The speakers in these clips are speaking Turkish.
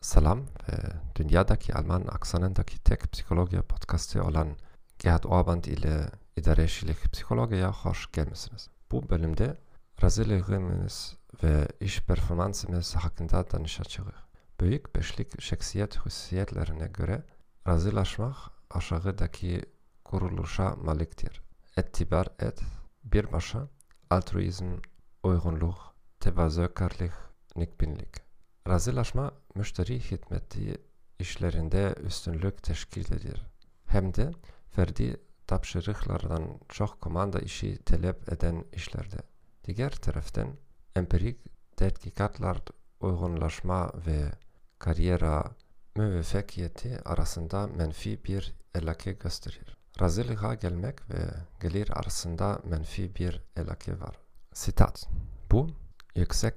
Selam ve dünyadaki Alman aksanındaki tek psikoloji podcastı olan Gerhard Orband ile idarecilik psikolojiye hoş gelmişsiniz. Bu bölümde razılığımız ve iş performansımız hakkında danışacağız. Büyük beşlik şahsiyet hususiyetlerine göre razılaşmak aşağıdaki kuruluşa maliktir. Ettibar et, bir başa, altruizm, uygunluk, tevazukarlık, nikbinlik. Razılaşma müşteri hizmeti işlerinde üstünlük teşkil eder. Hem de ferdi tapşırıklardan çok komanda işi talep eden işlerde. Diğer taraftan empirik tetkikatlar uygunlaşma ve kariyera müveffekiyeti arasında menfi bir elake gösterir. Razılığa gelmek ve gelir arasında menfi bir elake var. Sitat Bu, yüksek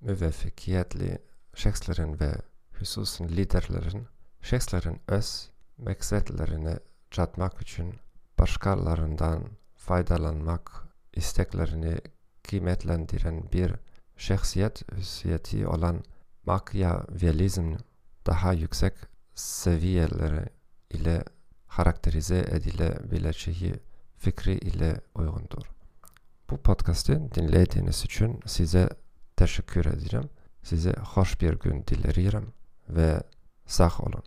müveffekiyetli şahsların ve hususun liderlerin şahsların öz meksetlerini çatmak için başkalarından faydalanmak isteklerini kıymetlendiren bir şahsiyet hüsiyeti olan Machiavellizm daha yüksek seviyeleri ile karakterize edilebileceği fikri ile uygundur. Bu podcast'ı dinlediğiniz için size teşekkür ederim. Size hoş bir gün dilerim ve sağ olun.